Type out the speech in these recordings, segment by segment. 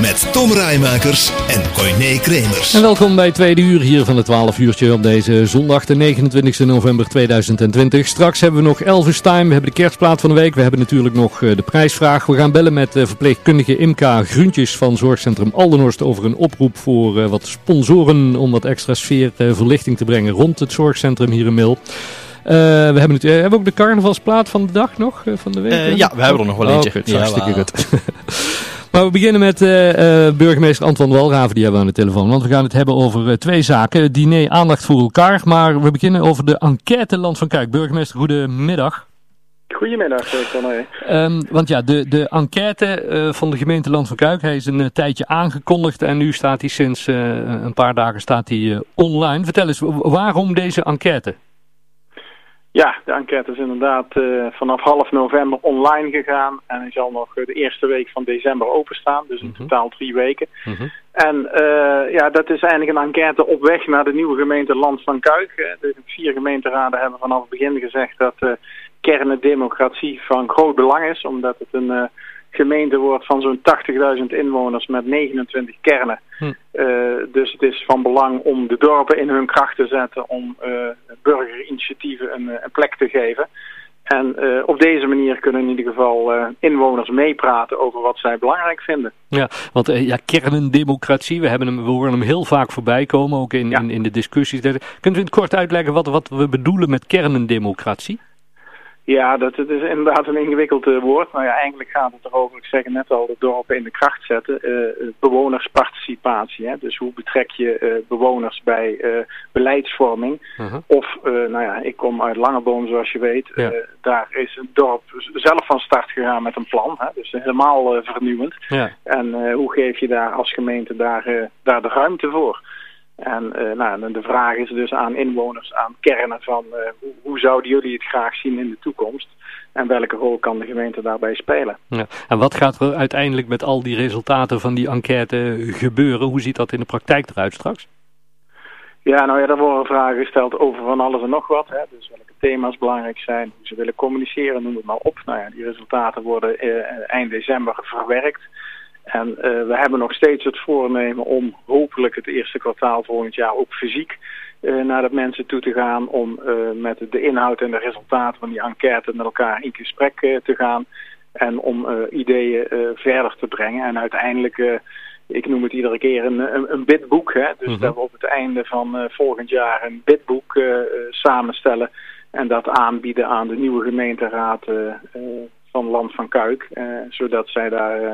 Met Tom Rijmakers en Corné Kremers. En welkom bij het tweede uur hier van het 12 uurtje op deze zondag de 29 november 2020. Straks hebben we nog Elvis Time, we hebben de kerstplaat van de week. We hebben natuurlijk nog eh, de prijsvraag. We gaan bellen met verpleegkundige Imka Gruntjes van Zorgcentrum Aldenhorst over een oproep voor eh, wat sponsoren om wat extra sfeer eh, verlichting te brengen rond het zorgcentrum hier in Mil. Uh, we hebben, het, uh, hebben we ook de carnavalsplaat van de dag nog, uh, van de week? Uh, ja, we hebben er nog wel eentje. Oh, goed, hartstikke goed. Maar we beginnen met burgemeester Anton Walraven, die hebben we aan de telefoon. Want we gaan het hebben over twee zaken. Diner, aandacht voor elkaar. Maar we beginnen over de enquête Land van Kuik. Burgemeester, goedemiddag. Goedemiddag, Conné. Um, want ja, de, de enquête uh, van de gemeente Land van Kuik, hij is een uh, tijdje aangekondigd en nu staat hij sinds uh, een paar dagen staat hij, online. Vertel eens, waarom deze enquête? Ja, de enquête is inderdaad uh, vanaf half november online gegaan en hij zal nog de eerste week van december openstaan, dus in mm -hmm. totaal drie weken. Mm -hmm. En uh, ja, dat is eigenlijk een enquête op weg naar de nieuwe gemeente Land van Kuik. De vier gemeenteraden hebben vanaf het begin gezegd dat uh, kerndemocratie van groot belang is, omdat het een gemeente wordt van zo'n 80.000 inwoners met 29 kernen. Hm. Uh, dus het is van belang om de dorpen in hun kracht te zetten om uh, burgerinitiatieven een, een, plek te geven. En uh, op deze manier kunnen in ieder geval inwoners meepraten over wat zij belangrijk vinden. Ja, want ja, kernendemocratie, we, hebben hem, we horen hem heel vaak voorbij komen, ook in, ja. in, in de discussies. Kunt u in het kort uitleggen wat, wat we bedoelen met kernendemocratie? Ja, dat het is inderdaad een ingewikkeld uh, woord. Nou ja, eigenlijk gaat het erover, ik zeg het net al, de dorpen in de kracht zetten. Uh, bewonersparticipatie. Hè? Dus hoe betrek je uh, bewoners bij beleidsvorming? -huh. Of, nou ja, ik kom uit Langeboom zoals je weet. Ja. daar is het dorp zelf van start gegaan met een plan. Hè? Dus helemaal vernieuwend. Ja. En hoe geef je daar als gemeente daar, daar de ruimte voor? En uh, nou, de vraag is dus aan inwoners, aan kernen van uh, hoe, hoe, zouden jullie het graag zien in de toekomst? En welke rol kan de gemeente daarbij spelen? Ja. En wat gaat er uiteindelijk met al die resultaten van die enquête gebeuren? Hoe ziet dat in de praktijk eruit straks? Ja, nou ja, er worden vragen gesteld over van alles en nog wat. Hè. Dus welke thema's belangrijk zijn, hoe ze willen communiceren, noem het maar op. Nou ja, die resultaten worden uh, eind december verwerkt. En uh, we hebben nog steeds het voornemen om hopelijk het eerste kwartaal volgend jaar ook fysiek uh, naar de mensen toe te gaan. Om uh, met de inhoud en de resultaten van die enquête met elkaar in gesprek te gaan. En om ideeën verder te brengen. En uiteindelijk, ik noem het iedere keer een, een, een bidboek. Hè? Dus mm -hmm. dat we op het einde van volgend jaar een bidboek samenstellen. En dat aanbieden aan de nieuwe gemeenteraad van Land van Kuik, eh, zodat zij daar uh,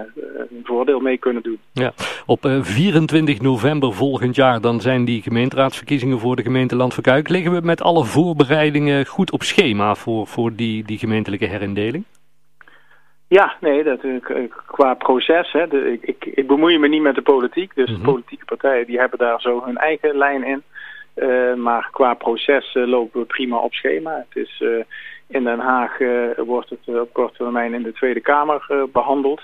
een voordeel mee kunnen doen. Ja. Op uh, 24 november volgend jaar dan zijn die gemeenteraadsverkiezingen voor de gemeente Land van Kuik. Liggen we met alle voorbereidingen goed op schema voor, voor die, die gemeentelijke herindeling? Ja, nee, dat, qua proces, hè, de, ik, ik, ik bemoei me niet met de politiek, dus mm -hmm. de politieke partijen die hebben daar zo hun eigen lijn in. Uh, maar qua proces uh, lopen we prima op schema. Het is uh, in Den Haag wordt het op korte termijn in de Tweede Kamer behandeld.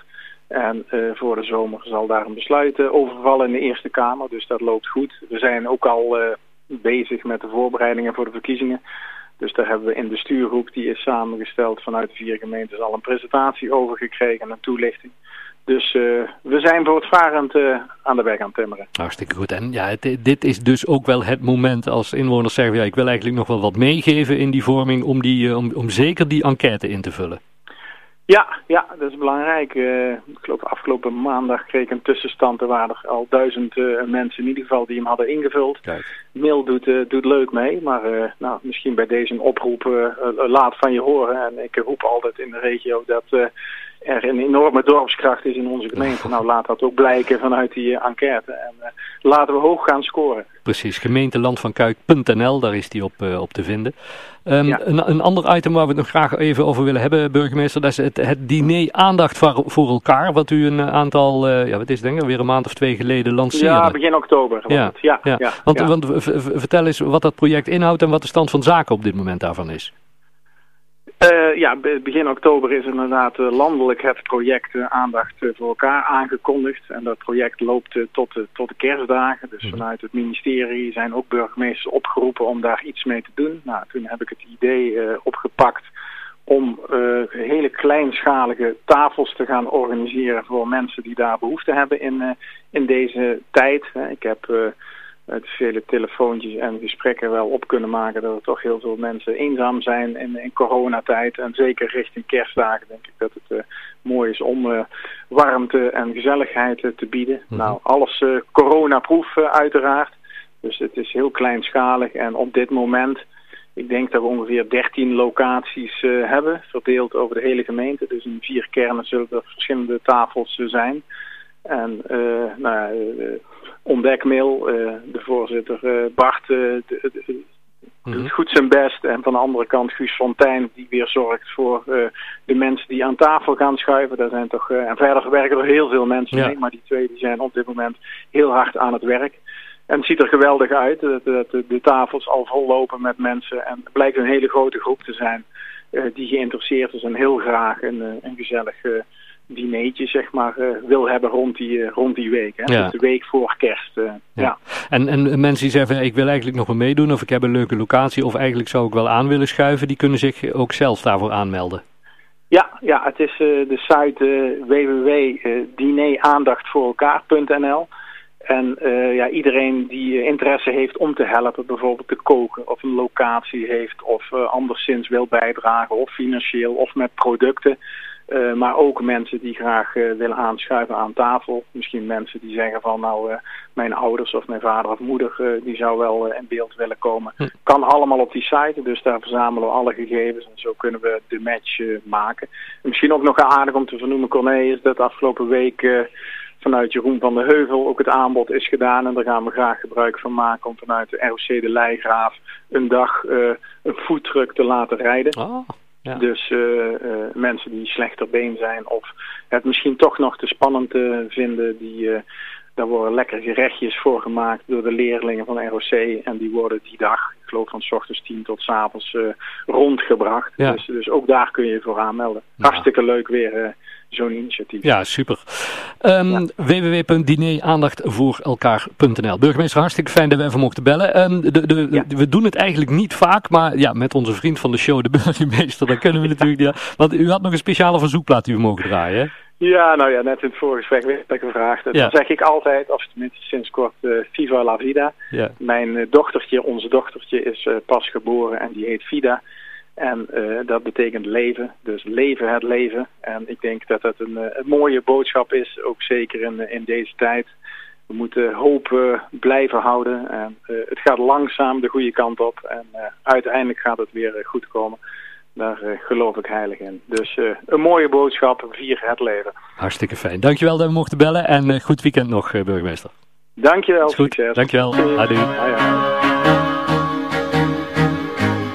En voor de zomer zal daar een besluit over vallen in de Eerste Kamer. Dus dat loopt goed. We zijn ook al bezig met de voorbereidingen voor de verkiezingen. Dus daar hebben we in de stuurgroep, die is samengesteld vanuit de vier gemeentes, al een presentatie over gekregen en een toelichting. Dus uh, we zijn voortvarend uh, aan de weg aan het timmeren. Hartstikke goed. En ja, het, dit is dus ook wel het moment als inwoners zeggen... Ja, ik wil eigenlijk nog wel wat meegeven in die vorming... om, die, uh, om, om zeker die enquête in te vullen. Ja, ja, dat is belangrijk. ik geloof afgelopen maandag kreeg ik een tussenstand. Er waren er al duizend mensen in ieder geval die hem hadden ingevuld. Kijk. Mail doet, doet leuk mee, maar nou, misschien bij deze een oproep laat van je horen. En ik roep altijd in de regio dat er een enorme dorpskracht is in onze gemeente. Nou, laat dat ook blijken vanuit die uh, enquête. En uh, laten we hoog gaan scoren. Precies, gemeentelandvankuik.nl, daar is die op, uh, op te vinden. Um, ja. een, een ander item waar we het nog graag even over willen hebben, burgemeester, dat is het, het diner aandacht voor, voor elkaar, wat u een aantal, ja wat is het denk ik, weer een maand of twee geleden lanceerde. Ja, begin oktober. Ja, ja, ja. ja. Want, want vertel eens wat dat project inhoudt en wat de stand van zaken op dit moment daarvan is. Uh, ja, begin oktober is inderdaad uh, landelijk het project uh, Aandacht voor elkaar aangekondigd. En dat project loopt tot, de, tot de kerstdagen. Dus Mhm. vanuit het ministerie zijn ook burgemeesters opgeroepen om daar iets mee te doen. Nou, toen heb ik het idee opgepakt om hele kleinschalige tafels te gaan organiseren voor mensen die daar behoefte hebben in, in deze tijd. Ik heb uit vele telefoontjes en gesprekken wel op kunnen maken dat er toch heel veel mensen eenzaam zijn in, in coronatijd. En zeker richting kerstdagen denk ik dat het uh, mooi is om uh, warmte en gezelligheid uh, te bieden. Mhm. Nou, alles coronaproof uiteraard. Dus het is heel kleinschalig en op dit moment, ik denk dat we ongeveer 13 locaties hebben, verdeeld over de hele gemeente. Dus in vier kernen zullen er verschillende tafels zijn. En nou, ontdekmail, uh, de voorzitter uh, Bart uh, doet Mhm. goed zijn best. En van de andere kant Guus Fontijn die weer zorgt voor de mensen die aan tafel gaan schuiven. Daar zijn toch, en verder werken er heel veel mensen Ja. mee, maar die twee die zijn op dit moment heel hard aan het werk. En het ziet er geweldig uit dat, dat de, de tafels al vol lopen met mensen. En het blijkt een hele grote groep te zijn die geïnteresseerd is en heel graag een, een gezellig dineetje zeg maar uh, wil hebben rond die, uh, rond die week. Hè? Ja. Dus de week voor kerst. Uh, ja. Ja. En, en mensen die zeggen, ik wil eigenlijk nog wel meedoen of ik heb een leuke locatie of eigenlijk zou ik wel aan willen schuiven, die kunnen zich ook zelf daarvoor aanmelden. Ja, ja het is de site www.dineraandachtvoorelkaar.nl en uh, ja, iedereen die interesse heeft om te helpen, bijvoorbeeld te koken of een locatie heeft of uh, anderszins wil bijdragen of financieel of met producten. Uh, maar ook mensen die graag uh, willen aanschuiven aan tafel. Misschien mensen die zeggen van nou uh, mijn ouders of mijn vader of moeder die zou wel in beeld willen komen. Hm. Kan allemaal op die site, dus daar verzamelen we alle gegevens en zo kunnen we de match maken. En misschien ook nog aardig om te vernoemen Corné is dat afgelopen week vanuit Jeroen van der Heuvel ook het aanbod is gedaan. En daar gaan we graag gebruik van maken om vanuit de ROC de Leigraaf een dag een foodtruck te laten rijden. Oh. Dus uh, mensen die slechter been zijn of het misschien toch nog te spannend uh, vinden, die, daar worden lekker gerechtjes voor gemaakt door de leerlingen van ROC en die worden die dag, ik geloof van s ochtends 10 tot s avonds rondgebracht. Ja. Dus, dus ook daar kun je je voor aanmelden. Ja. Hartstikke leuk weer zo'n initiatief. Ja, super. Um, www.dineraandachtvoorelkaar.nl Burgemeester, hartstikke fijn dat we even mochten bellen. Um, de, de, Ja. We doen het eigenlijk niet vaak, maar ja, met onze vriend van de show, de burgemeester, dan kunnen we natuurlijk... Ja, want u had nog een speciale verzoekplaat die we mogen draaien, hè? Ja, nou ja, net in het voorgesprek werd ik gevraagd. Ja. Dan zeg ik altijd, of tenminste sinds kort, eh, Viva la Vida. Ja. Mijn eh, dochtertje, onze dochtertje, is eh, pas geboren en die heet Vida. En dat betekent leven, dus leven het leven. En ik denk dat dat een, een mooie boodschap is, ook zeker in, in deze tijd. We moeten hoop eh, blijven houden. En, het gaat langzaam de goede kant op en uiteindelijk gaat het weer goed komen. Daar eh, geloof ik heilig in. Dus eh, een mooie boodschap, vier het leven. Hartstikke fijn. Dankjewel dat we mochten bellen en eh, goed weekend nog, burgemeester. Dankjewel, Is goed. succes. Dankjewel. Adieu.